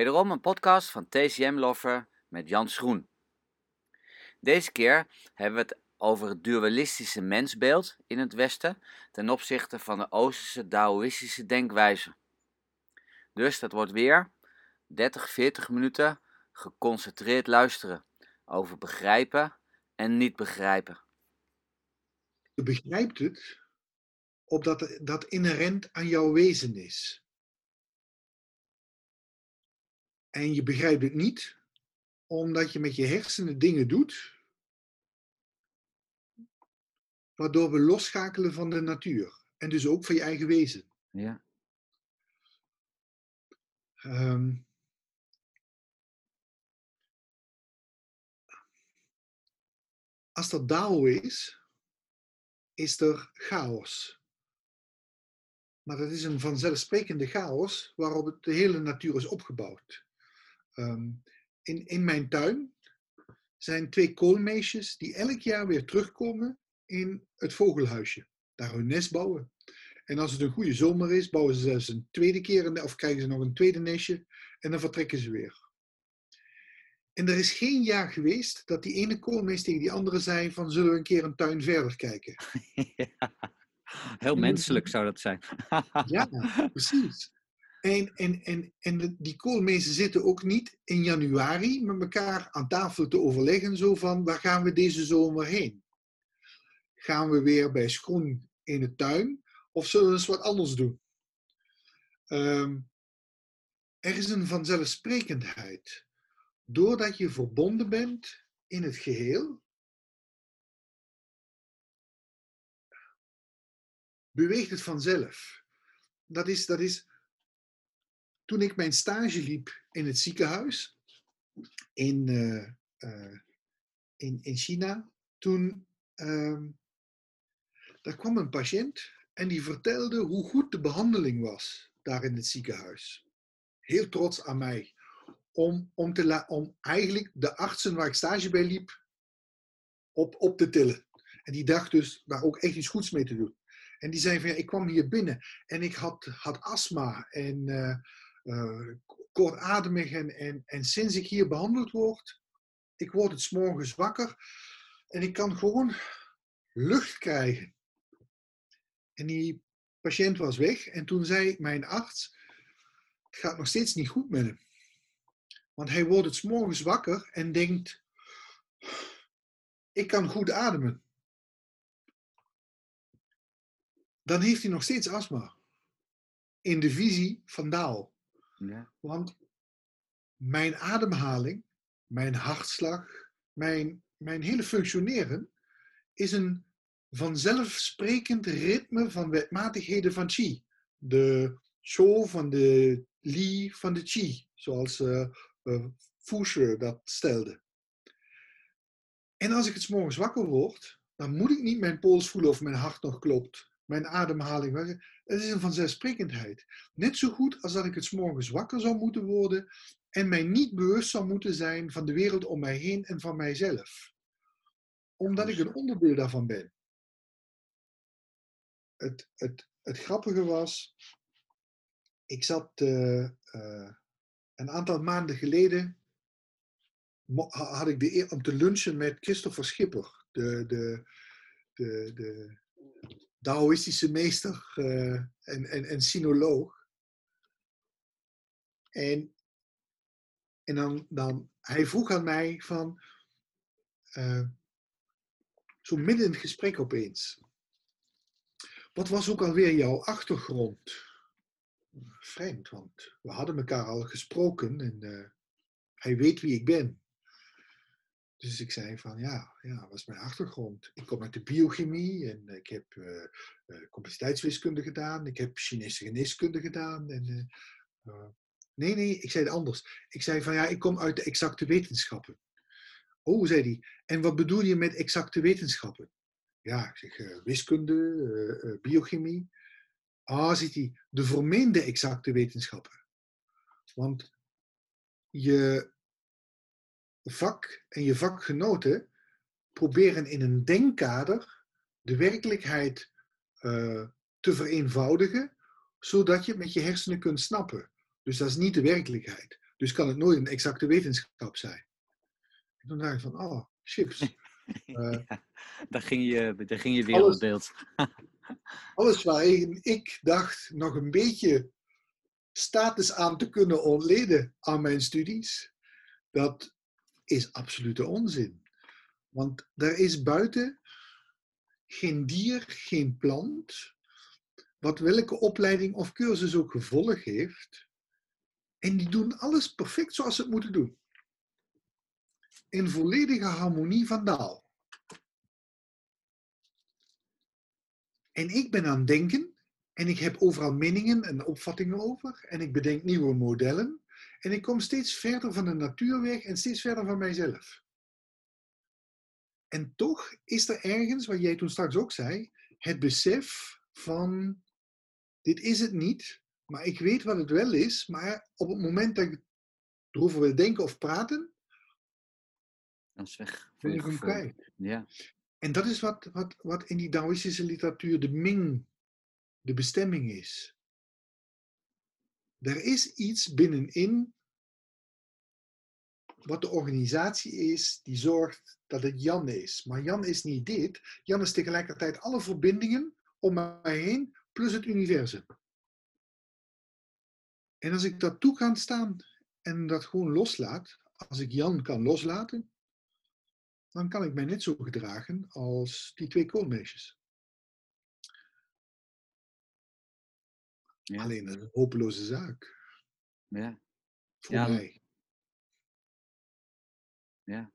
Wederom een podcast van TCM Lover met Jan Schroen. Deze keer hebben we het over het dualistische mensbeeld in het Westen ten opzichte van de Oosterse Taoïstische denkwijze. Dus dat wordt weer 30, 40 minuten geconcentreerd luisteren over begrijpen en niet begrijpen. Je begrijpt het omdat dat inherent aan jouw wezen is. En je begrijpt het niet omdat je met je hersenen dingen doet waardoor we losschakelen van de natuur en dus ook van je eigen wezen. Ja. Um, als dat Dao is, is er chaos. Maar dat is een vanzelfsprekende chaos waarop de hele natuur is opgebouwd. Ehm, in, in mijn tuin zijn twee koolmeesjes die elk jaar weer terugkomen in het vogelhuisje. Daar hun nest bouwen. En als het een goede zomer is, bouwen ze zelfs een tweede keer, of krijgen ze nog een tweede nestje en dan vertrekken ze weer. En er is geen jaar geweest dat die ene koolmees tegen die andere zei van zullen we een keer een tuin verder kijken. Heel menselijk zou dat zijn. ja, precies. En, en, en, en die koolmezen zitten ook niet in januari met elkaar aan tafel te overleggen, zo van waar gaan we deze zomer heen? Gaan we weer bij Schoen in de tuin of zullen we eens wat anders doen? Um, er is een vanzelfsprekendheid. Doordat je verbonden bent in het geheel, beweegt het vanzelf. Dat is, dat is toen ik mijn stage liep in het ziekenhuis in, uh, uh, in, in China, toen uh, daar kwam een patiënt en die vertelde hoe goed de behandeling was daar in het ziekenhuis. Heel trots aan mij. Om, om, te om eigenlijk de artsen waar ik stage bij liep op, op te tillen. En die dacht dus daar ook echt iets goeds mee te doen. En die zei van ja, ik kwam hier binnen en ik had, had astma en uh, uh, kortademig. En, en, en sinds ik hier behandeld word, ik word het morgens wakker en ik kan gewoon lucht krijgen. En die patiënt was weg en toen zei mijn arts, het gaat nog steeds niet goed met hem. Want hij wordt het morgens wakker en denkt, ik kan goed ademen. dan heeft hij nog steeds astma. In de visie van Daal. Ja. Want mijn ademhaling, mijn hartslag, mijn, mijn hele functioneren is een vanzelfsprekend ritme van wetmatigheden van Qi. De Cho van de Li van de Qi, zoals uh, dat stelde. En als ik het morgens wakker word, dan moet ik niet mijn pols voelen of mijn hart nog klopt mijn ademhaling. Het is een vanzelfsprekendheid. Net zo goed als dat ik het morgens wakker zou moeten worden en mij niet bewust zou moeten zijn van de wereld om mij heen en van mijzelf. Omdat ik een onderdeel daarvan ben. Het, het, het grappige was, ik zat uh, uh, een aantal maanden geleden, had ik de eer om te lunchen met Christopher Schipper, de, de, de, de Taoïstische meester uh, en, en, en sinoloog. En, en dan, dan, hij vroeg aan mij van, uh, zo midden in het gesprek opeens, wat was ook alweer jouw achtergrond? Vreemd, want we hadden elkaar al gesproken en uh, hij weet wie ik ben. Dus ik zei van ja, ja, wat is mijn achtergrond? Ik kom uit de biochemie en ik heb uh, uh, complexiteitswiskunde gedaan. Ik heb Chinese geneeskunde gedaan. En, uh, nee, nee, ik zei het anders. Ik zei van ja, ik kom uit de exacte wetenschappen. Oh, zei hij. En wat bedoel je met exacte wetenschappen? Ja, ik zeg wiskunde, biochemie. Ah, ziet hij, de vermeende exacte wetenschappen. Want je vak en je vakgenoten proberen in een denkkader de werkelijkheid uh, te vereenvoudigen, zodat je het met je hersenen kunt snappen. Dus dat is niet de werkelijkheid. Dus kan het nooit een exacte wetenschap zijn. En toen dacht ik van, oh, chips. Uh, ja, daar, ging je, daar ging je wereldbeeld. Alles, alles waarin ik dacht nog een beetje status aan te kunnen ontleden aan mijn studies, dat is absolute onzin. Want er is buiten geen dier, geen plant, wat welke opleiding of cursus ook gevolg heeft. En die doen alles perfect zoals ze het moeten doen. In volledige harmonie van daal. En ik ben aan het denken en ik heb overal meningen en opvattingen over en ik bedenk nieuwe modellen en ik kom steeds verder van de natuur weg en steeds verder van mijzelf. En toch is er ergens, wat jij toen straks ook zei, het besef van dit is het niet, maar ik weet wat het wel is, maar op het moment dat ik erover wil denken of praten, dan is weg. Ben ik hem kwijt. Ja. En dat is wat, wat, wat in die Taoïstische literatuur de Ming, de bestemming is. Er is iets binnenin wat de organisatie is die zorgt dat het Jan is. Maar Jan is niet dit. Jan is tegelijkertijd alle verbindingen om mij heen plus het universum. En als ik dat toe kan staan en dat gewoon loslaat, als ik Jan kan loslaten, dan kan ik mij net zo gedragen als die twee koolmeisjes. Ja. Alleen een hopeloze zaak. Ja. Voor Ja, mij. Ja.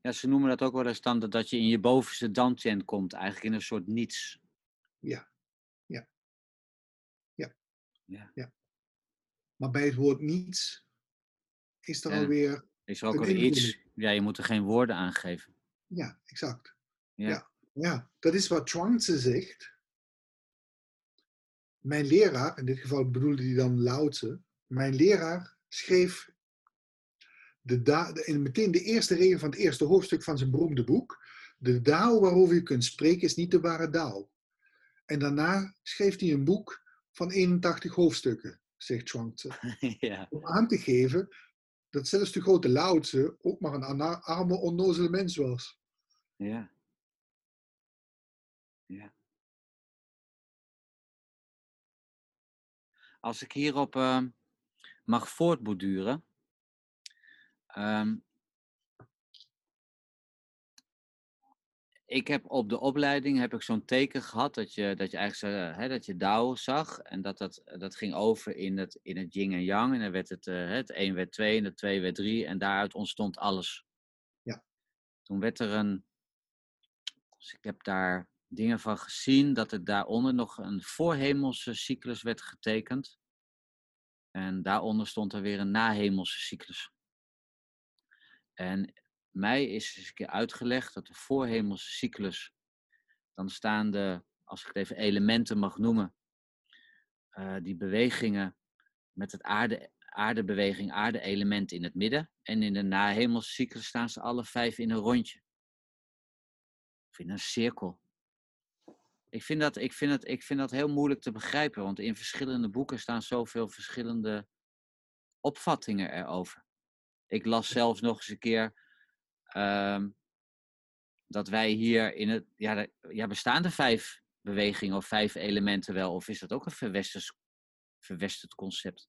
Ja, ze noemen dat ook wel eens dan dat- je in je bovenste dantian komt, eigenlijk in een soort niets. Ja. Ja. Ja. Ja. Maar bij het woord niets is er Ja. alweer. Is er ook wel iets? Ja, je moet er geen woorden aan geven. Ja, exact. Ja. Ja. Ja, dat is wat Chuang-Tzu zegt. Mijn leraar, in dit geval bedoelde hij dan Tzu, mijn leraar schreef de da- in meteen de eerste regel van het eerste hoofdstuk van zijn beroemde boek. De Dao waarover je kunt spreken is niet de ware Dao. En daarna schreef hij een boek van 81 hoofdstukken, zegt Chuang-Tzu. ja. Om aan te geven dat zelfs de grote Lao Tzu ook maar een arme, onnozele mens was. Ja. Ja. Als ik hierop ehm, mag voortborduren. ehm, ik heb op de opleiding heb ik zo'n teken gehad dat je, dat je eigenlijk eh, hè, dat je Dao zag en dat, dat, dat ging over in het, in het yin en yang en dan werd het, eh, het 1 werd 2 en het 2 werd 3 en daaruit ontstond alles. Ja. Toen werd er een, dus ik heb daar dingen van gezien dat er daaronder nog een voorhemelse cyclus werd getekend. En daaronder stond er weer een nahemelse cyclus. En mij is eens een keer uitgelegd dat de voorhemelse cyclus, dan staan de, als ik het even elementen mag noemen, eh, die bewegingen met het aarde, aardebeweging, aarde-element in het midden. En in de nahemelse cyclus staan ze alle vijf in een rondje. Of in een cirkel. Ik vind, dat, ik, vind het, ik vind dat heel moeilijk te begrijpen, want in verschillende boeken staan zoveel verschillende opvattingen erover. Ik las zelfs nog eens een keer ehm, dat wij hier in het. Ja, ja, bestaan er vijf bewegingen of vijf elementen wel? Of is dat ook een verwesters, verwesterd concept?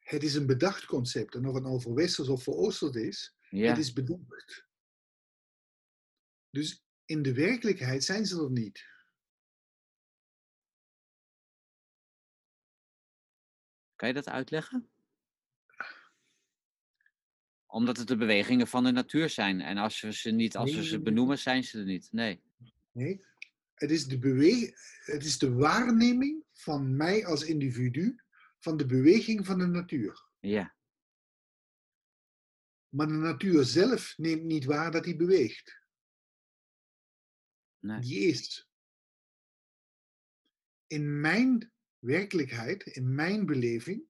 Het is een bedacht concept. En of het nou voor Westers of voor Oosters is, Ja, het is bedacht. Dus in de werkelijkheid zijn ze er niet. kan je dat uitleggen? Omdat het de bewegingen van de natuur zijn. En als we ze niet, als we ze benoemen, zijn ze er niet. Nee. Nee, het is, de bewe- het is de waarneming van mij als individu van de beweging van de natuur. Ja, Maar de natuur zelf neemt niet waar dat hij beweegt. Nee. Die is. In mijn werkelijkheid, in mijn beleving,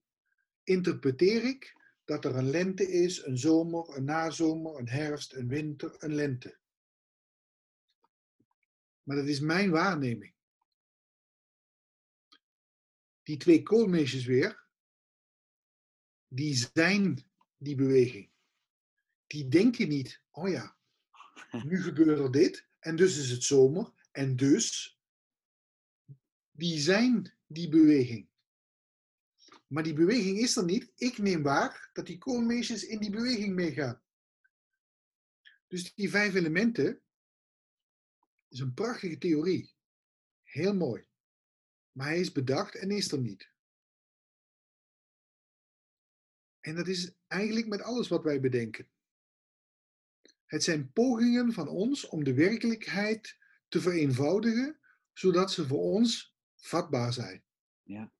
interpreteer ik dat er een lente is, een zomer, een nazomer, een herfst, een winter, een lente. Maar dat is mijn waarneming. Die twee koolmeisjes weer, die zijn die beweging. Die denken niet, oh ja, nu gebeurt er dit en dus is het zomer en dus, die zijn die beweging. Maar die beweging is er niet. Ik neem waar dat die koolmeesjes in die beweging meegaan. Dus die vijf elementen is een prachtige theorie. Heel mooi. Maar hij is bedacht en is er niet. En dat is eigenlijk met alles wat wij bedenken. Het zijn pogingen van ons om de werkelijkheid te vereenvoudigen, zodat ze voor ons vatbaar zijn. Ja.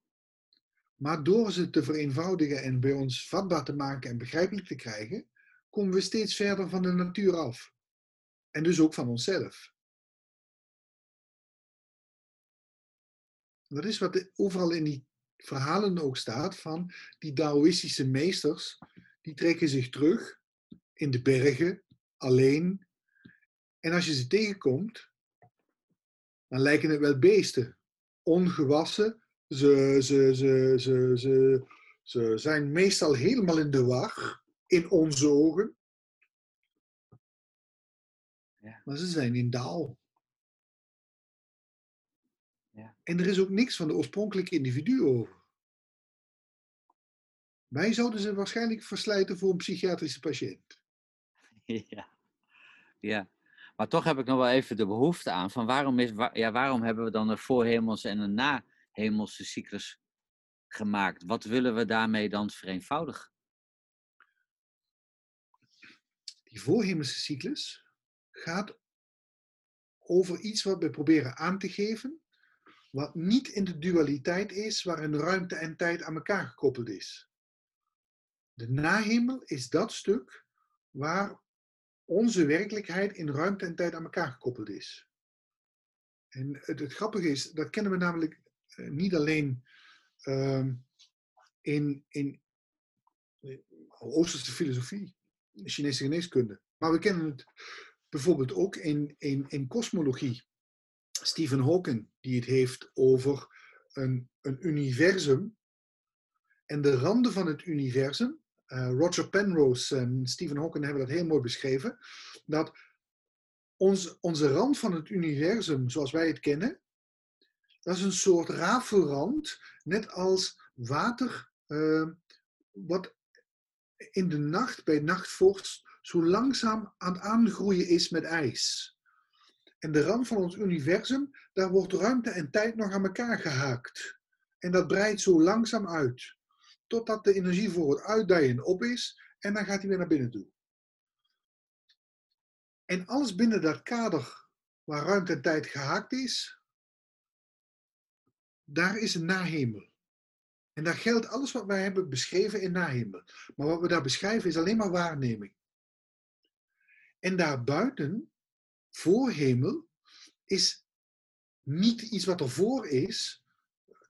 Maar door ze te vereenvoudigen en bij ons vatbaar te maken en begrijpelijk te krijgen, komen we steeds verder van de natuur af. En dus ook van onszelf. Dat is wat overal in die verhalen ook staat van die Taoïstische meesters, die trekken zich terug in de bergen, alleen. En als je ze tegenkomt, dan lijken het wel beesten. Ongewassen. Ze, ze, ze, ze, ze, ze zijn meestal helemaal in de war, in onze ogen. Ja. Maar ze zijn in daal. Ja. En er is ook niks van de oorspronkelijke individu over. Wij zouden ze waarschijnlijk verslijten voor een psychiatrische patiënt. Ja. ja. Maar toch heb ik nog wel even de behoefte aan van waarom, is, wa- ja, waarom hebben we dan een voorhemelse en een nahemelse cyclus gemaakt? Wat willen we daarmee dan vereenvoudigen? Die voorhemelse cyclus gaat over iets wat we proberen aan te geven, wat niet in de dualiteit is waarin ruimte en tijd aan elkaar gekoppeld is. De nahemel is dat stuk waar onze werkelijkheid in ruimte en tijd aan elkaar gekoppeld is. En het, grappige is, dat kennen we namelijk eh, niet alleen ehm, in, in eh, Oosterse filosofie, Chinese geneeskunde, maar we kennen het bijvoorbeeld ook in, in, in kosmologie. Stephen Hawking, die het heeft over een, een universum en de randen van het universum. Eh, Roger Penrose en Stephen Hawking hebben dat heel mooi beschreven. Dat ons, onze rand van het universum, zoals wij het kennen, dat is een soort rafelrand, net als water, eh, wat in de nacht, bij nachtvorst, zo langzaam aan het aangroeien is met ijs. En de rand van ons universum, daar wordt ruimte en tijd nog aan elkaar gehaakt. En dat breidt zo langzaam uit. Totdat de energie voor het uitdijen op is en dan gaat hij weer naar binnen toe. En alles binnen dat kader waar ruimte en tijd gehaakt is, daar is een nahemel. En daar geldt alles wat wij hebben beschreven in nahemel. Maar wat we daar beschrijven is alleen maar waarneming. En daarbuiten, voorhemel, is niet iets wat ervoor is.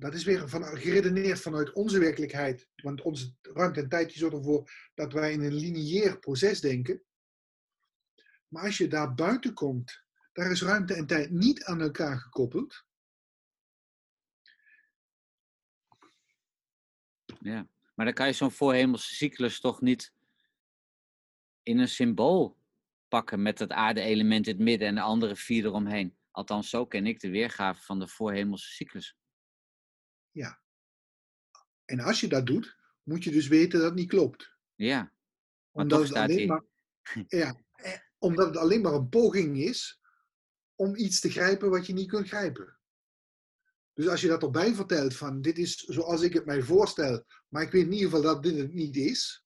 Dat is weer van, geredeneerd vanuit onze werkelijkheid. Want onze ruimte en tijd zorgt ervoor dat wij in een lineair proces denken. Maar als je daar buiten komt, daar is ruimte en tijd niet aan elkaar gekoppeld. Ja. Maar dan kan je zo'n voorhemelse cyclus toch niet in een symbool pakken met het aarde-element in het midden en de andere vier eromheen. Althans, zo ken ik de weergave van de voorhemelse cyclus. En als je dat doet, moet je dus weten dat het niet klopt. Ja, Omdat het, staat alleen maar, ja, eh, omdat het alleen maar een poging is om iets te grijpen wat je niet kunt grijpen. Dus als je dat erbij vertelt van dit is zoals ik het mij voorstel, maar ik weet in ieder geval dat dit het niet is,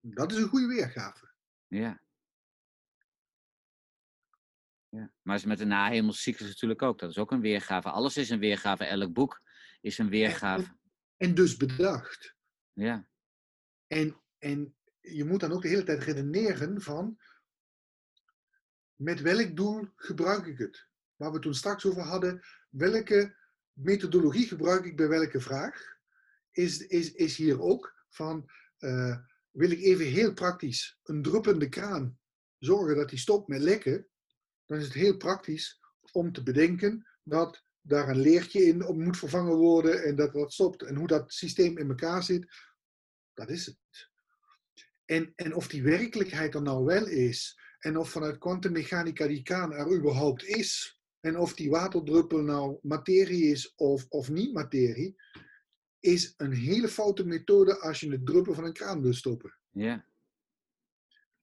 dat is een goede weergave. Ja. Ja. Maar met de nahemelscyclus natuurlijk ook. Dat is ook een weergave. Alles is een weergave. Elk boek is een weergave. En dus bedacht. Ja, En, en je moet dan ook de hele tijd redeneren van met welk doel gebruik ik het? Waar we toen straks over hadden, welke methodologie gebruik ik bij welke vraag? Is, is, is hier ook van, eh, wil ik even heel praktisch een druppende kraan zorgen dat die stopt met lekken, dan is het heel praktisch om te bedenken dat daar een leertje in op moet vervangen worden en dat dat stopt. En hoe dat systeem in elkaar zit, Dat is het. En, en of die werkelijkheid er nou wel is, en of vanuit kwantummechanica die kraan er überhaupt is, en of die waterdruppel nou materie is of, of niet materie, is een hele foute methode als je een druppel van een kraan wil stoppen. Ja.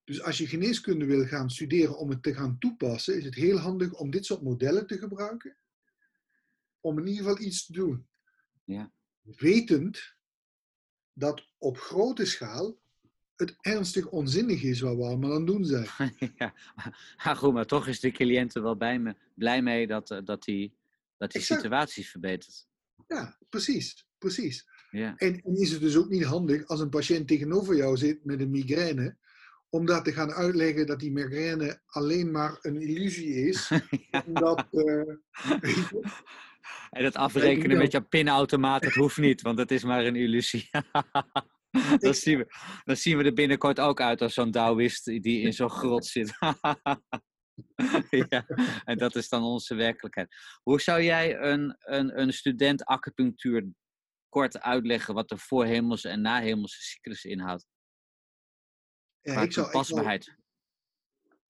Dus als je geneeskunde wil gaan studeren om het te gaan toepassen, is het heel handig om dit soort modellen te gebruiken. Om in ieder geval iets te doen. Ja. Wetend dat op grote schaal het ernstig onzinnig is wat we allemaal aan doen zijn. ja, maar goed, maar toch is de cliënt er wel bij me, blij mee dat, eh, dat die, dat die Exact. situatie verbetert. Ja, precies, precies. Ja. En, en is het dus ook niet handig als een patiënt tegenover jou zit met een migraine, om dat te gaan uitleggen dat die migraine alleen maar een illusie is. Ja. Omdat, eh, En dat afrekenen met jouw pinautomaat, dat hoeft niet, want het is maar een illusie. dan, zien we, dan zien we er binnenkort ook uit als zo'n Taoïst die in zo'n grot zit. ja, en dat is dan onze werkelijkheid. Hoe zou jij een, een, een student acupunctuur kort uitleggen wat de voorhemelse en nahemelse cyclus inhoudt? Ja, ik zou, ik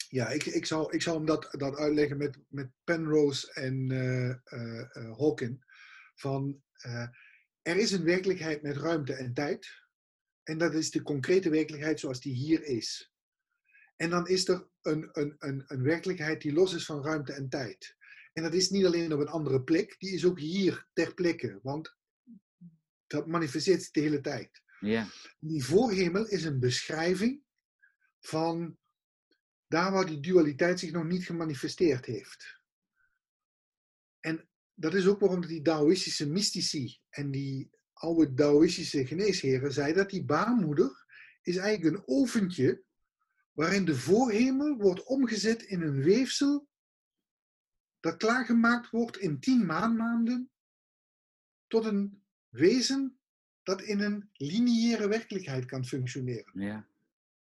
ja, ik, ik, zou, ik zou hem dat, dat uitleggen met, met Penrose en eh, Hawking. Van, er is een werkelijkheid met ruimte en tijd. En dat is de concrete werkelijkheid zoals die hier is. En dan is er een, een, een, een werkelijkheid die los is van ruimte en tijd. En dat is niet alleen op een andere plek, die is ook hier ter plekke. Want dat manifesteert zich de hele tijd. Ja, Die voorhemel is een beschrijving van daar waar die dualiteit zich nog niet gemanifesteerd heeft. En dat is ook waarom die Taoïstische mystici en die oude Taoïstische geneesheren zeiden dat die baarmoeder is eigenlijk een oventje waarin de voorhemel wordt omgezet in een weefsel dat klaargemaakt wordt in tien maanmaanden tot een wezen dat in een lineaire werkelijkheid kan functioneren. ja,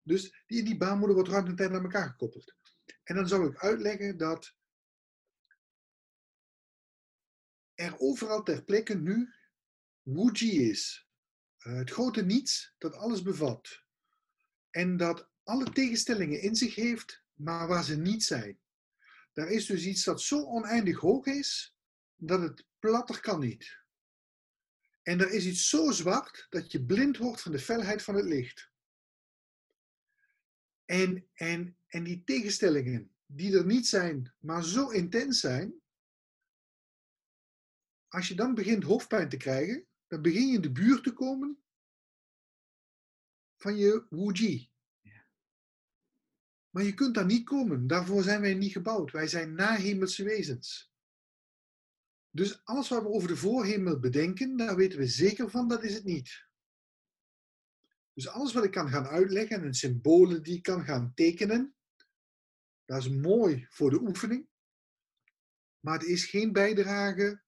Dus die, die baarmoeder wordt ruimte en tijd aan elkaar gekoppeld. En dan zou ik uitleggen dat er overal ter plekke nu Wuji is. Eh, het grote niets dat alles bevat. En dat alle tegenstellingen in zich heeft, maar waar ze niet zijn. Daar is dus iets dat zo oneindig hoog is, dat het platter kan niet. En er is iets zo zwart dat je blind wordt van de felheid van het licht. En, en, en die tegenstellingen die er niet zijn, maar zo intens zijn, als je dan begint hoofdpijn te krijgen, dan begin je in de buurt te komen van je Wuji. Maar je kunt daar niet komen. Daarvoor zijn wij niet gebouwd. Wij zijn nahemelse wezens. Dus alles wat we over de voorhemel bedenken, daar weten we zeker van, dat is het niet. Dus alles wat ik kan gaan uitleggen en symbolen die ik kan gaan tekenen, dat is mooi voor de oefening. Maar het is geen bijdrage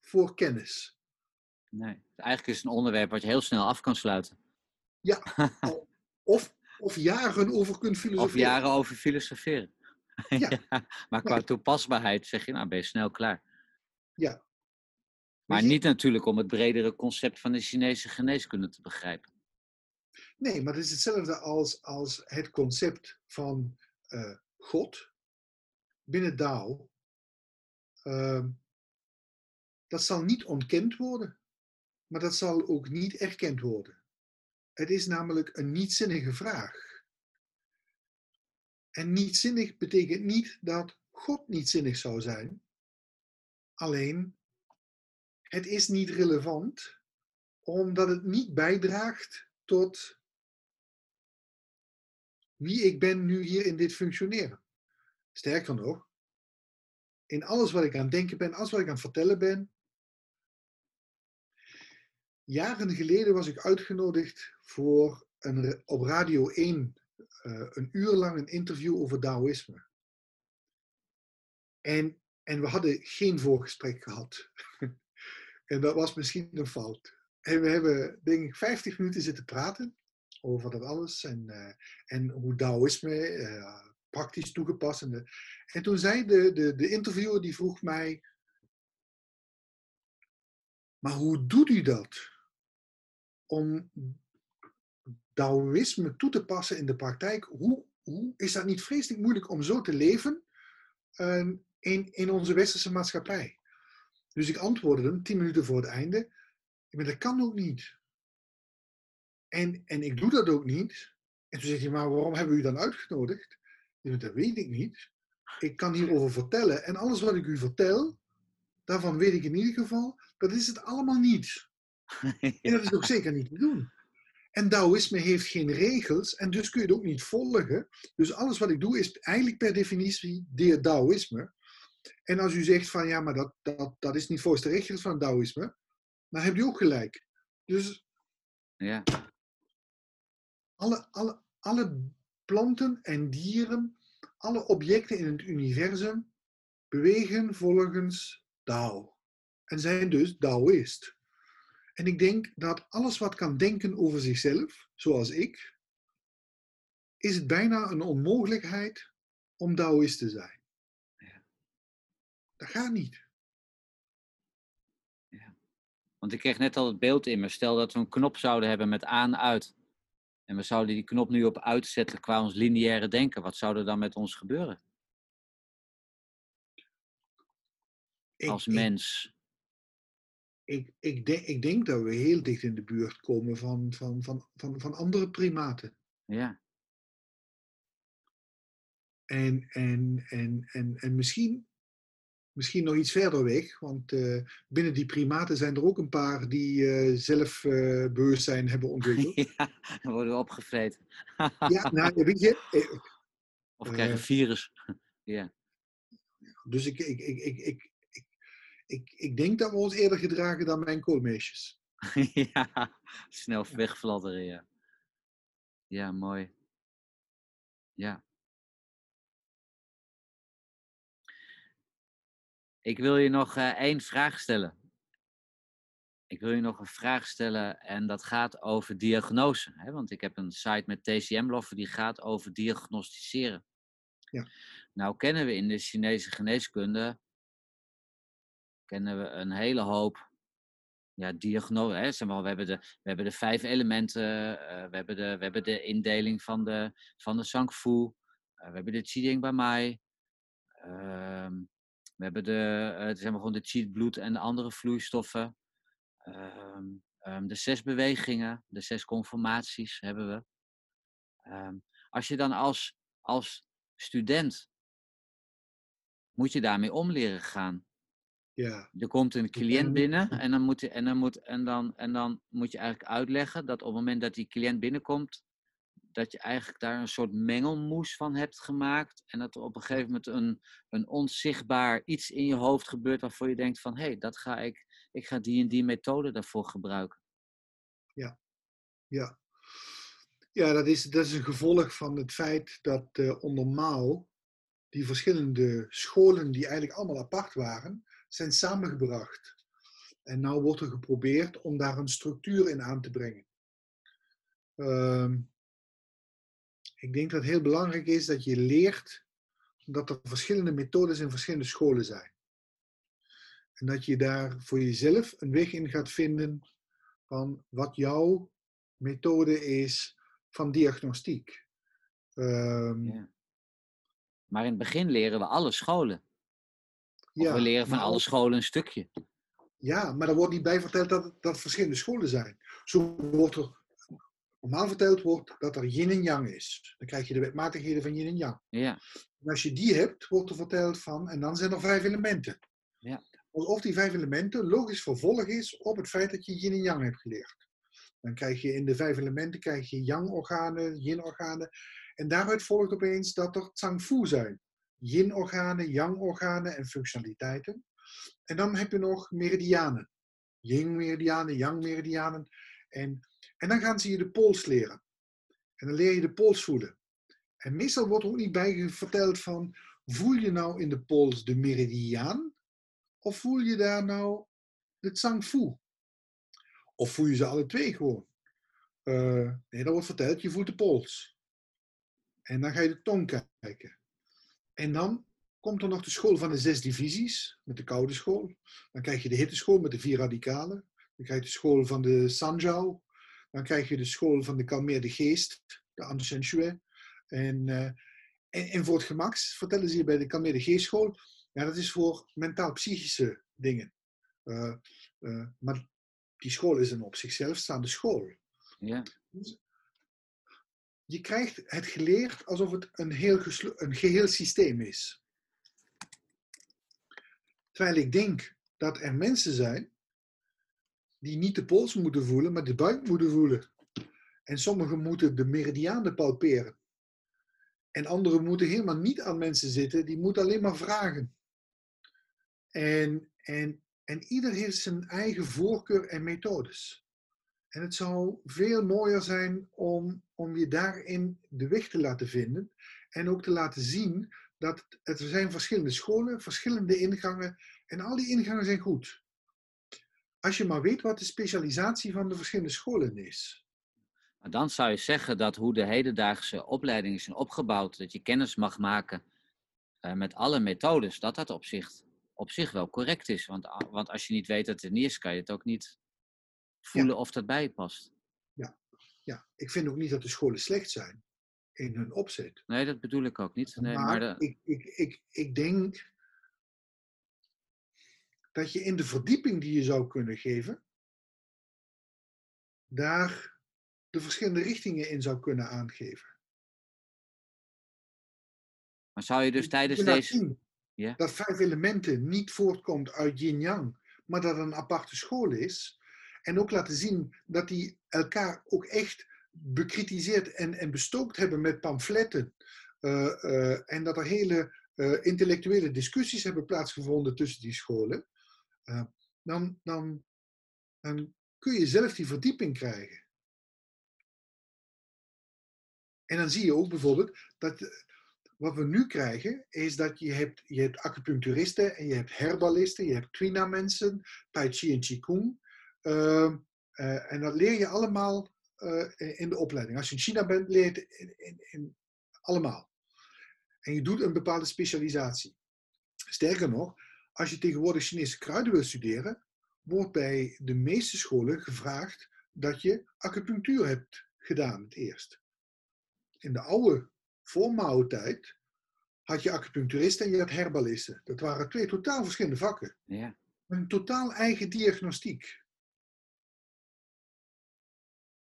voor kennis. nee. Eigenlijk is het een onderwerp wat je heel snel af kan sluiten. Ja, of, of jaren over kunt Of filosoferen. jaren over filosoferen. Ja. maar qua toepasbaarheid zeg je, nou ben je snel klaar. Ja. Maar niet natuurlijk om het bredere concept van de Chinese geneeskunde te begrijpen. Nee, maar het is hetzelfde als, als het concept van eh, God binnen Tao. Ehm, dat zal niet ontkend worden, maar dat zal ook niet erkend worden. Het is namelijk een nietzinnige vraag. En nietzinnig betekent niet dat God nietzinnig zou zijn. Alleen, het is niet relevant omdat het niet bijdraagt tot wie ik ben nu hier in dit functioneren. Sterker nog, in alles wat ik aan het denken ben, alles wat ik aan het vertellen ben. Jaren geleden was ik uitgenodigd voor een, op Radio 1 eh, een uur lang een interview over Taoïsme. En, en we hadden geen voorgesprek gehad. en dat was misschien een fout. En we hebben, denk ik, 50 minuten zitten praten over dat alles en, eh, en hoe Taoïsme eh, praktisch toegepast. En, en toen zei de, de, de interviewer, die vroeg mij, maar hoe doet u dat? Om Taoïsme toe te passen in de praktijk, hoe, hoe is dat niet vreselijk moeilijk om zo te leven uh, in, in onze westerse maatschappij? Dus ik antwoordde hem tien minuten voor het einde, maar dat kan ook niet. En, en ik doe dat ook niet. En toen zegt hij, maar waarom hebben we u dan uitgenodigd? Ik dat weet ik niet. Ik kan hierover vertellen. En alles wat ik u vertel, daarvan weet ik in ieder geval, dat is het allemaal niet. En dat is ook zeker niet te doen. En Taoïsme heeft geen regels en dus kun je het ook niet volgen. Dus alles wat ik doe is eigenlijk per definitie de Taoïsme. En als u zegt van ja, maar dat, dat, dat is niet volgens de regels van Taoïsme, dan heb je ook gelijk. Dus ja. Alle, alle, alle planten en dieren, alle objecten in het universum bewegen volgens Tao. En zijn dus Taoïst. En ik denk dat alles wat kan denken over zichzelf, zoals ik, is het bijna een onmogelijkheid om Taoïst te zijn. Ja. Dat gaat niet. Ja. Want ik kreeg net al het beeld in me. Stel dat we een knop zouden hebben met aan-uit. En we zouden die knop nu op uitzetten qua ons lineaire denken. Wat zou er dan met ons gebeuren? Ik, Als ik- mens. Ik, ik, denk, ik denk dat we heel dicht in de buurt komen van, van, van, van, van andere primaten. Ja. En, en, en, en, en misschien, misschien nog iets verder weg, want eh, binnen die primaten zijn er ook een paar die eh, zelfbewustzijn hebben ontwikkeld. ja, dan worden we opgevreten. ja, nou, weet je, Of krijgen Eh. virus. ja. dus ik, ik, ik, ik, ik, ik, ik, ik denk dat we ons eerder gedragen dan mijn koolmeisjes. ja, snel wegfladderen, ja. Ja, mooi. Ja. Ik wil je nog eh, één vraag stellen. Ik wil je nog een vraag stellen en dat gaat over diagnose. Hè? Want ik heb een site met TCM-loffen die gaat over diagnosticeren. Ja. Nou kennen we in de Chinese geneeskunde kennen we een hele hoop ja, diagnose. Hè? Zeg maar, we, hebben de, we hebben de vijf elementen, eh, we, hebben de, we hebben de indeling van de, van de Sang Fu, eh, we hebben de Qi Bei Mai, ehm, we hebben de, eh, zeg maar gewoon de het bloed en de andere vloeistoffen, ehm, ehm, de zes bewegingen, de zes conformaties hebben we. Ehm, als je dan als, als student, moet je daarmee om leren gaan. Ja, Er komt een cliënt binnen en dan, moet je, en, dan moet, en, dan, en dan moet je eigenlijk uitleggen dat op het moment dat die cliënt binnenkomt, dat je eigenlijk daar een soort mengelmoes van hebt gemaakt. En dat er op een gegeven moment een, een onzichtbaar iets in je hoofd gebeurt waarvoor je denkt van hé, hey, dat ga ik, ik ga die en die methode daarvoor gebruiken. ja. Ja, dat is, dat is een gevolg van het feit dat eh onder Mao die verschillende scholen, die eigenlijk allemaal apart waren, zijn samengebracht. En nu wordt er geprobeerd om daar een structuur in aan te brengen. Ehm, ik denk dat het heel belangrijk is dat je leert dat er verschillende methodes in verschillende scholen zijn. En dat je daar voor jezelf een weg in gaat vinden van wat jouw methode is van diagnostiek. Ehm, Ja. Maar in het begin leren we alle scholen. Of ja, we leren van alle scholen een stukje. Ja, maar er wordt niet bij verteld dat dat verschillende scholen zijn. Zo wordt er normaal verteld wordt dat er yin en yang is. Dan krijg je de wetmatigheden van yin en yang. Ja, En als je die hebt, wordt er verteld van, en dan zijn er vijf elementen. Ja. Alsof die vijf elementen logisch vervolg is op het feit dat je yin en yang hebt geleerd. Dan krijg je in de vijf elementen krijg je yang-organen, yin-organen. En daaruit volgt opeens dat er tsang-fu zijn. Yin-organen, yang-organen en functionaliteiten. En dan heb je nog meridianen. Yin-meridianen, yang-meridianen. En, en dan gaan ze je de pols leren. En dan leer je de pols voelen. En meestal wordt er ook niet bij verteld van, voel je nou in de pols de meridiaan? Of voel je daar nou de tsang-fu? Of voel je ze alle twee gewoon? Eh, nee, dan wordt verteld, je voelt de pols. En dan ga je de tong kijken. En dan komt er nog de school van de zes divisies, met de koude school. Dan krijg je de hitteschool met de vier radicalen. Dan krijg je de school van de Sanjiao. Dan krijg je de school van de kalmeerde geest, de Anshenshue. En, uh, en, en, voor het gemak vertellen ze je bij de kalmeerde geestschool, ja, dat is voor mentaal-psychische dingen. Uh, uh, maar die school is een op zichzelf staande school. Ja. Dus je krijgt het geleerd alsof het een, heel een geheel systeem is. Terwijl ik denk dat er mensen zijn die niet de pols moeten voelen, maar de buik moeten voelen. En sommigen moeten de meridianen palperen. En anderen moeten helemaal niet aan mensen zitten, die moeten alleen maar vragen. En, en, en ieder heeft zijn eigen voorkeur en methodes. En het zou veel mooier zijn om, om je daarin de weg te laten vinden. En ook te laten zien dat er zijn verschillende scholen, verschillende ingangen. En al die ingangen zijn goed. Als je maar weet wat de specialisatie van de verschillende scholen is. Maar dan zou je zeggen dat hoe de hedendaagse opleidingen zijn opgebouwd, dat je kennis mag maken uh, met alle methodes, dat dat op zich, op zich wel correct is. Want, want als je niet weet dat het niet is, kan je het ook niet voelen of dat bij je past. Ja. ja, ik vind ook niet dat de scholen slecht zijn in hun opzet. Nee, dat bedoel ik ook niet. Nee, maar, maar de... ik, ik, ik, ik denk dat je in de verdieping die je zou kunnen geven, daar de verschillende richtingen in zou kunnen aangeven. Maar zou je dus tijdens deze. Ja? Dat vijf elementen niet voortkomt uit yin-yang, maar dat het een aparte school is. En ook laten zien dat die elkaar ook echt bekritiseerd en, en bestookt hebben met pamfletten. Uh, uh, en dat er hele uh, intellectuele discussies hebben plaatsgevonden tussen die scholen. Dan, dan, dan kun je zelf die verdieping krijgen. En dan zie je ook bijvoorbeeld dat wat we nu krijgen, is dat je hebt, je hebt acupuncturisten en je hebt herbalisten, je hebt twina mensen, tai chi en qigong. Uh, uh, en dat leer je allemaal in de opleiding. Als je in China bent, leer je in, in, allemaal. En je doet een bepaalde specialisatie. Sterker nog, als je tegenwoordig Chinese kruiden wil studeren, wordt bij de meeste scholen gevraagd dat je acupunctuur hebt gedaan het eerst. In de oude voor tijd had je acupuncturisten en je had herbalisten. Dat waren twee totaal verschillende vakken. Ja. Een totaal eigen diagnostiek.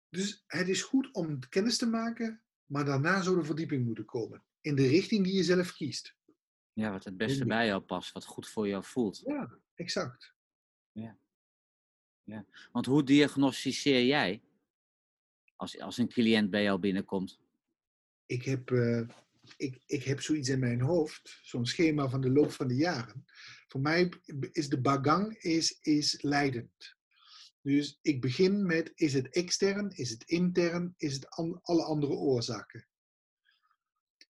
Dus het is goed om kennis te maken, maar daarna zou de verdieping moeten komen. In de richting die je zelf kiest. Ja, wat het beste bij jou past, wat goed voor jou voelt. Ja, exact. Ja. ja. Want hoe diagnosticeer jij als, als een cliënt bij jou binnenkomt? Ik heb, uh, ik, ik heb zoiets in mijn hoofd, zo'n schema van de loop van de jaren. Voor mij is de bagang is, is leidend. Dus ik begin met, is het extern, is het intern, is het an, alle andere oorzaken?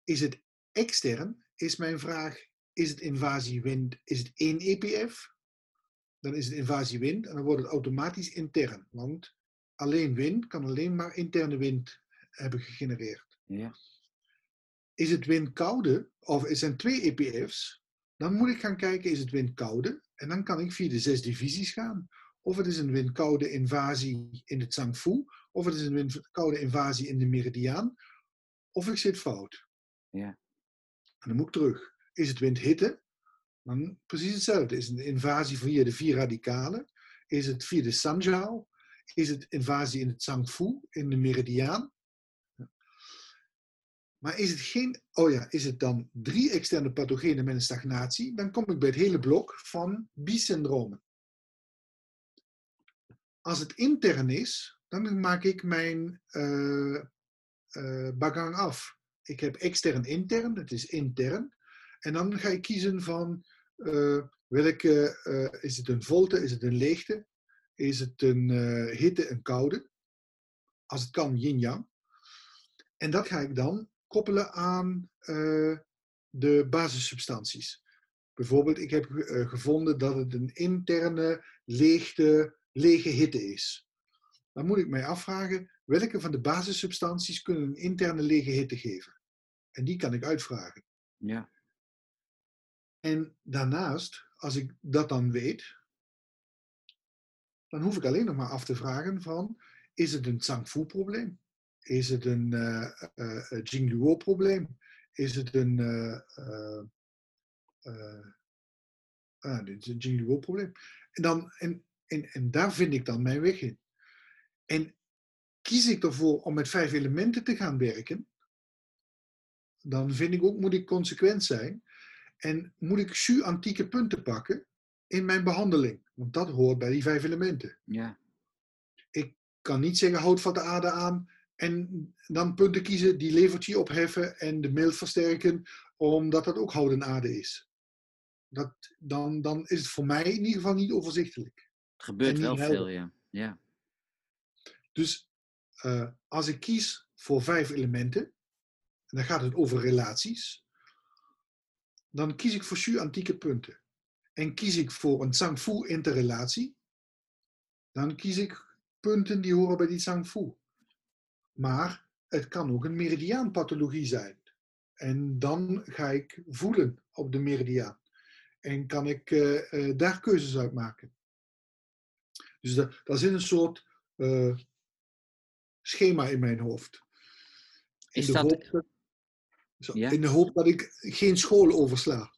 Is het extern, is mijn vraag, is het invasie wind, is het één EPF? Dan is het invasie wind en dan wordt het automatisch intern. Want alleen wind kan alleen maar interne wind hebben gegenereerd. Ja. Is het wind koude, of er zijn twee EPF's, dan moet ik gaan kijken, is het wind koude? En dan kan ik via de zes divisies gaan. Of het is een windkoude invasie in het Zangfu, of het is een windkoude invasie in de meridiaan, of ik zit fout. Ja. En dan moet ik terug. Is het windhitte? Dan precies hetzelfde. Is het een invasie via de vier radicalen? Is het via de Sanjiao? Is het invasie in het Zangfu, in de meridiaan? Maar is het geen, oh ja, is het dan drie externe pathogenen met een stagnatie? Dan kom ik bij het hele blok van bisyndromen. Als het intern is, dan maak ik mijn uh, bagang af. Ik heb extern intern, het is intern. En dan ga ik kiezen van uh, welke, is het een volte, is het een leegte, is het een hitte, een koude. Als het kan, yin-yang. En dat ga ik dan koppelen aan de basissubstanties. Bijvoorbeeld, ik heb gevonden dat het een interne leegte lege hitte is. Dan moet ik mij afvragen, welke van de basissubstanties kunnen een interne lege hitte geven? En die kan ik uitvragen. Ja. En daarnaast, als ik dat dan weet, dan hoef ik alleen nog maar af te vragen van, is het een Zhang-Fu-probleem? Is het een uh, uh, Jingluo-probleem? Is het een, uh, uh, dit is een Jingluo-probleem? En, dan, en, en, en daar vind ik dan mijn weg in. En kies ik ervoor om met vijf elementen te gaan werken, dan vind ik ook, moet ik consequent zijn. En moet ik su antieke punten pakken in mijn behandeling. Want dat hoort bij die vijf elementen. Ja. Ik kan niet zeggen, houd van de aarde aan en dan punten kiezen die levertje opheffen en de mild versterken, omdat dat ook houden aarde is. Dat, dan, dan is het voor mij in ieder geval niet overzichtelijk. Het gebeurt wel veel, ja. ja. Dus uh, als ik kies voor vijf elementen, en dan gaat het over relaties, dan kies ik voor Shu antieke punten. En kies ik voor een Zhangfu interrelatie, dan kies ik punten die horen bij die Zhangfu. Maar het kan ook een meridiaanpathologie zijn. En dan ga ik voelen op de meridiaan. En kan ik uh, uh, daar keuzes uit maken. Dus dat, dat is een soort uh, schema in mijn hoofd. In, is de dat... hoop dat, zo, ja? in de hoop dat ik geen school oversla.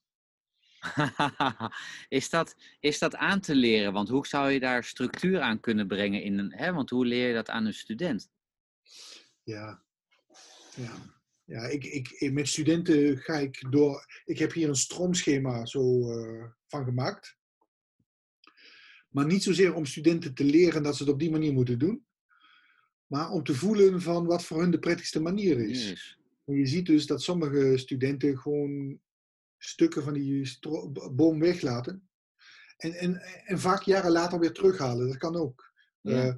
is, dat, is dat aan te leren? Want hoe zou je daar structuur aan kunnen brengen? In een, hè? Want hoe leer je dat aan een student? Ja, ja. Ja, ik, ik, met studenten ga ik door. Ik heb hier een stroomschema zo uh, van gemaakt. Maar niet zozeer om studenten te leren dat ze het op die manier moeten doen. Maar om te voelen van wat voor hun de prettigste manier is. Yes. En je ziet dus dat sommige studenten gewoon stukken van die boom weglaten. En, en, en vaak jaren later weer terughalen. Dat kan ook. Ja. Uh,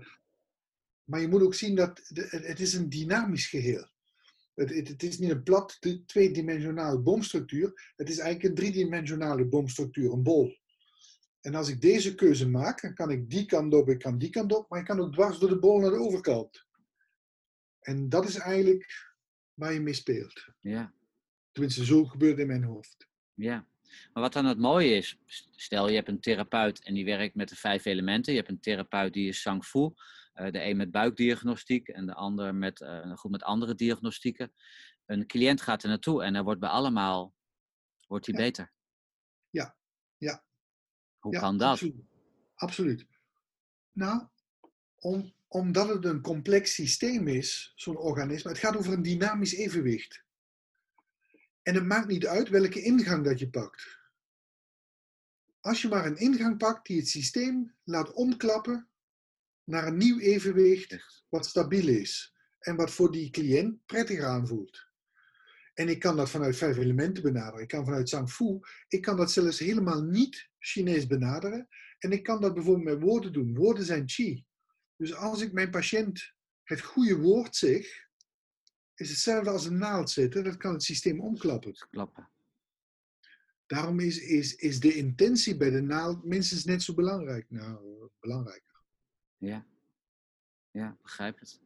maar je moet ook zien dat de, het is een dynamisch geheel. Het, het, het, is niet een plat tweedimensionale boomstructuur. Het is eigenlijk een driedimensionale boomstructuur, een bol. En als ik deze keuze maak, dan kan ik die kant op, ik kan die kant op, maar ik kan ook dwars door de bol naar de overkant. En dat is eigenlijk waar je mee speelt. Ja. Tenminste, zo gebeurt het in mijn hoofd. Ja. Maar wat dan het mooie is, stel je hebt een therapeut en die werkt met de vijf elementen. Je hebt een therapeut die is Sang Fu. Uh, de een met buikdiagnostiek en de ander met, uh, goed, met andere diagnostieken. Een cliënt gaat er naartoe en hij wordt bij allemaal wordt hij Ja. beter. Ja, ja. Hoe ja, kan dat? Absoluut. absoluut. Nou, om, omdat het een complex systeem is, zo'n organisme. Het gaat over een dynamisch evenwicht. En het maakt niet uit welke ingang dat je pakt. Als je maar een ingang pakt die het systeem laat omklappen naar een nieuw evenwicht wat stabiel is en wat voor die cliënt prettiger aanvoelt. En ik kan dat vanuit vijf elementen benaderen. Ik kan vanuit Zhang Fu, ik kan dat zelfs helemaal niet Chinees benaderen. En ik kan dat bijvoorbeeld met woorden doen. Woorden zijn chi. Dus als ik mijn patiënt het goede woord zeg, is hetzelfde als een naald zetten. Dat kan het systeem omklappen. Klappen. Daarom is, is, is de intentie bij de naald minstens net zo belangrijk. Nou, belangrijker. Ja. Ja, begrijp het.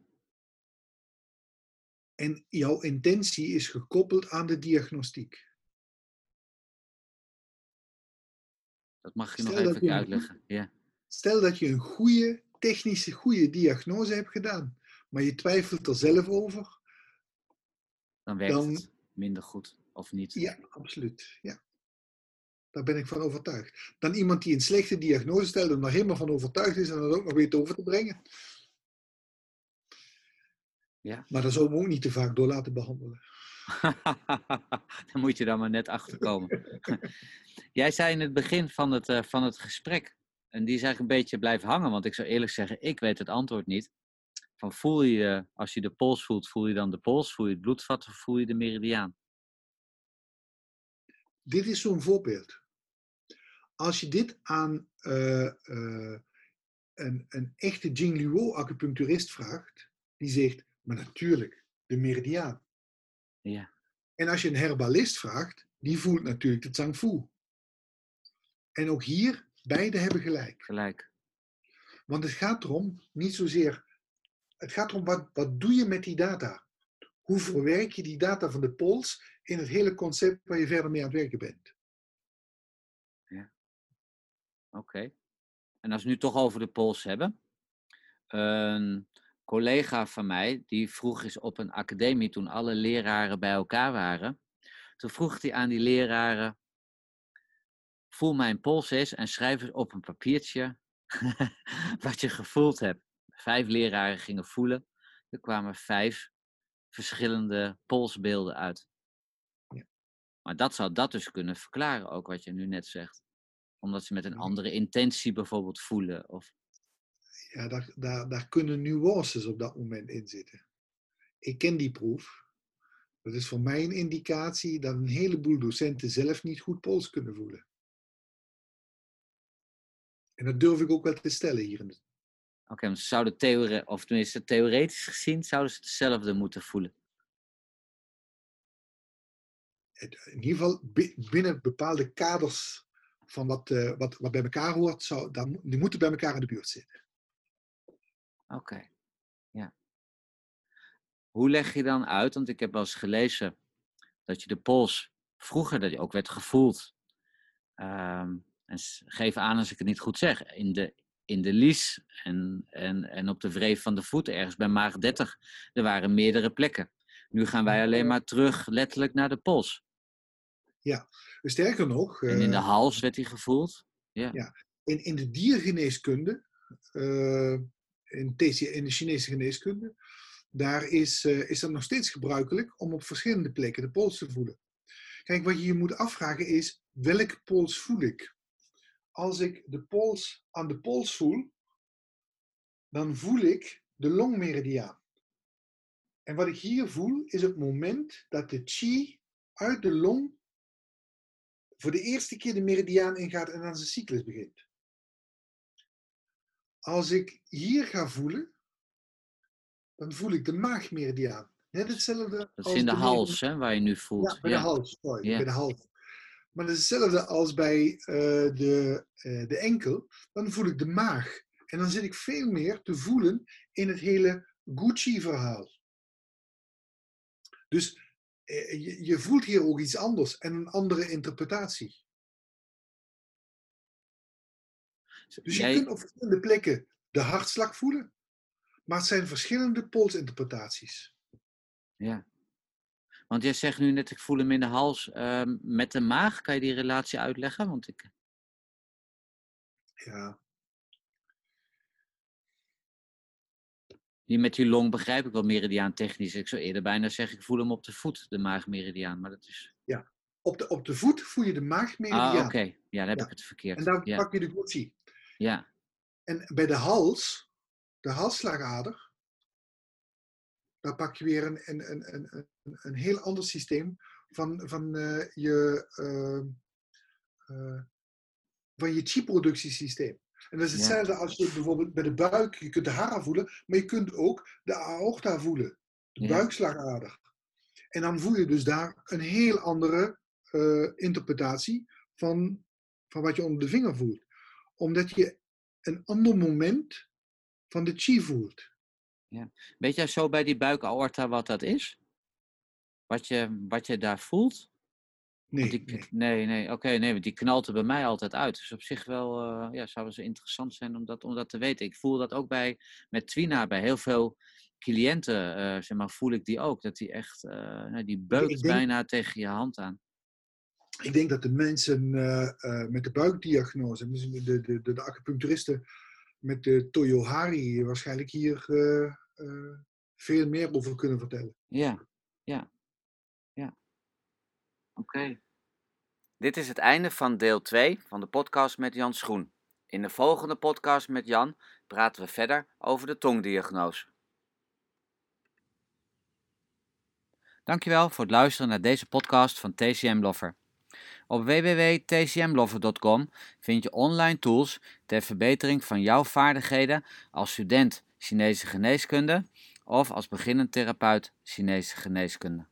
En jouw intentie is gekoppeld aan de diagnostiek. Dat mag je Stel nog even je- uitleggen. Ja. Stel dat je een goede, technische goede diagnose hebt gedaan, maar je twijfelt er zelf over. Dan werkt Dan- het minder goed of niet. Ja, absoluut. Ja. Daar ben ik van overtuigd. Dan iemand die een slechte diagnose stelt en er helemaal van overtuigd is en dat ook nog weet over te brengen. Ja. Maar daar zou me ook niet te vaak door laten behandelen. Daar moet je dan maar net achter komen. Jij zei in het begin van het, eh, van het gesprek, en die is eigenlijk een beetje blijven hangen, want ik zou eerlijk zeggen, ik weet het antwoord niet. Van voel je, als je de pols voelt, voel je dan de pols, voel je het bloedvat of voel je de meridiaan? Dit is zo'n voorbeeld. Als je dit aan eh, eh, een, een echte Jingluo acupuncturist vraagt, die zegt, maar natuurlijk, de meridiaan. Ja, En als je een herbalist vraagt, die voelt natuurlijk de Zhang Fu. En ook hier, beide hebben gelijk. gelijk. Want het gaat erom, niet zozeer, het gaat erom wat, wat doe je met die data? Hoe verwerk je die data van de pols in het hele concept waar je verder mee aan het werken bent? Oké. En als we nu toch over de pols hebben. ehm, collega van mij, die vroeg eens op een academie toen alle leraren bij elkaar waren. Toen vroeg hij aan die leraren, voel mijn pols eens en schrijf eens op een papiertje wat je gevoeld hebt. Vijf leraren gingen voelen. Er kwamen vijf verschillende polsbeelden uit. Ja. Maar dat zou dat dus kunnen verklaren, ook wat je nu net zegt. Omdat ze met een andere intentie bijvoorbeeld voelen. Of, Ja, daar, daar, daar kunnen nuances op dat moment in zitten. Ik ken die proef. Dat is voor mij een indicatie dat een heleboel docenten zelf niet goed pols kunnen voelen. En dat durf ik ook wel te stellen hier. Oké, want ze zouden theore of tenminste theoretisch gezien, zouden ze hetzelfde moeten voelen. in ieder geval bi- binnen bepaalde kaders van wat, eh, wat, wat bij elkaar hoort, zou, dan, die moeten bij elkaar in de buurt zitten. Oké, ja. Hoe leg je dan uit, want ik heb wel eens gelezen dat je de pols vroeger, dat die ook werd gevoeld. Ehm, en geef aan als ik het niet goed zeg. In de, in de lies en, en, en op de wreef van de voet, ergens bij maag 30. Er waren meerdere plekken. Nu gaan wij alleen maar terug letterlijk naar de pols. Sterker nog, En in de eh, hals werd die gevoeld. in, in de diergeneeskunde, eh, in, in de Chinese geneeskunde, daar is, eh, is dat nog steeds gebruikelijk om op verschillende plekken de pols te voelen. Kijk, wat je je moet afvragen is, welke pols voel ik? Als ik de pols aan de pols voel, dan voel ik de longmeridiaan. En wat ik hier voel, is het moment dat de chi uit de long voor de eerste keer de meridiaan ingaat en aan zijn cyclus begint. Als ik hier ga voelen, dan voel ik de maagmeridiaan. Net hetzelfde Dat is als in de hals, hè, waar je nu voelt. Ja, bij de hals. Sorry, Ja. bij de hals. Maar dat is hetzelfde als bij eh, de, eh, de enkel. Dan voel ik de maag. En dan zit ik veel meer te voelen in het hele Gucci-verhaal. Dus eh, je, je voelt hier ook iets anders en een andere interpretatie. Dus je kunt op verschillende plekken de hartslag voelen. Maar het zijn verschillende polsinterpretaties. Ja. Want jij zegt nu net, ik voel hem in de hals ehm, met de maag. Kan je die relatie uitleggen? Want ik, Ja, die met die long begrijp ik wel meridiaan technisch. Ik zou eerder bijna zeggen, ik voel hem op de voet, de maagmeridiaan. Maar dat is... op, de, op de voet voel je de maagmeridiaan. Ah, oké. Ja, dan heb Ja. ik het verkeerd. En daar ja. pak je de Gucci. ja, En bij de hals, de halsslagader, daar pak je weer een, een, een, een, een, heel ander systeem van, van eh, je, ehm, eh, van je chi-productiesysteem. En dat is Ja. hetzelfde als je bijvoorbeeld bij de buik, je kunt de hara voelen, maar je kunt ook de aorta voelen, de Ja. buikslagader. En dan voel je dus daar een heel andere eh, interpretatie van, van wat je onder de vinger voelt. Omdat je een ander moment van de chi voelt. Weet jij zo bij die buikaorta wat dat is? Wat je, wat je daar voelt? Nee, die- nee. nee, nee, oké, nee, want die knalt er bij mij altijd uit. Dus op zich wel, eh, ja, zou interessant zijn om dat, om dat te weten. Ik voel dat ook bij, met Twina, bij heel veel cliënten, eh, zeg maar, voel ik die ook. Dat die echt, eh, nou, die beukt denk- bijna tegen je hand aan. Ik denk dat de mensen met de buikdiagnose, dus de, de, de, de acupuncturisten met de Toyohari, waarschijnlijk hier eh, veel meer over kunnen vertellen. Ja, ja, ja. Oké. Dit is het einde van deel 2 van de podcast met Jan Schoen. In de volgende podcast met Jan praten we verder over de tongdiagnose. Dankjewel voor het luisteren naar deze podcast van TCM Lover. Op www.tcmlover.com vind je online tools ter verbetering van jouw vaardigheden als student Chinese geneeskunde of als beginnend therapeut Chinese geneeskunde.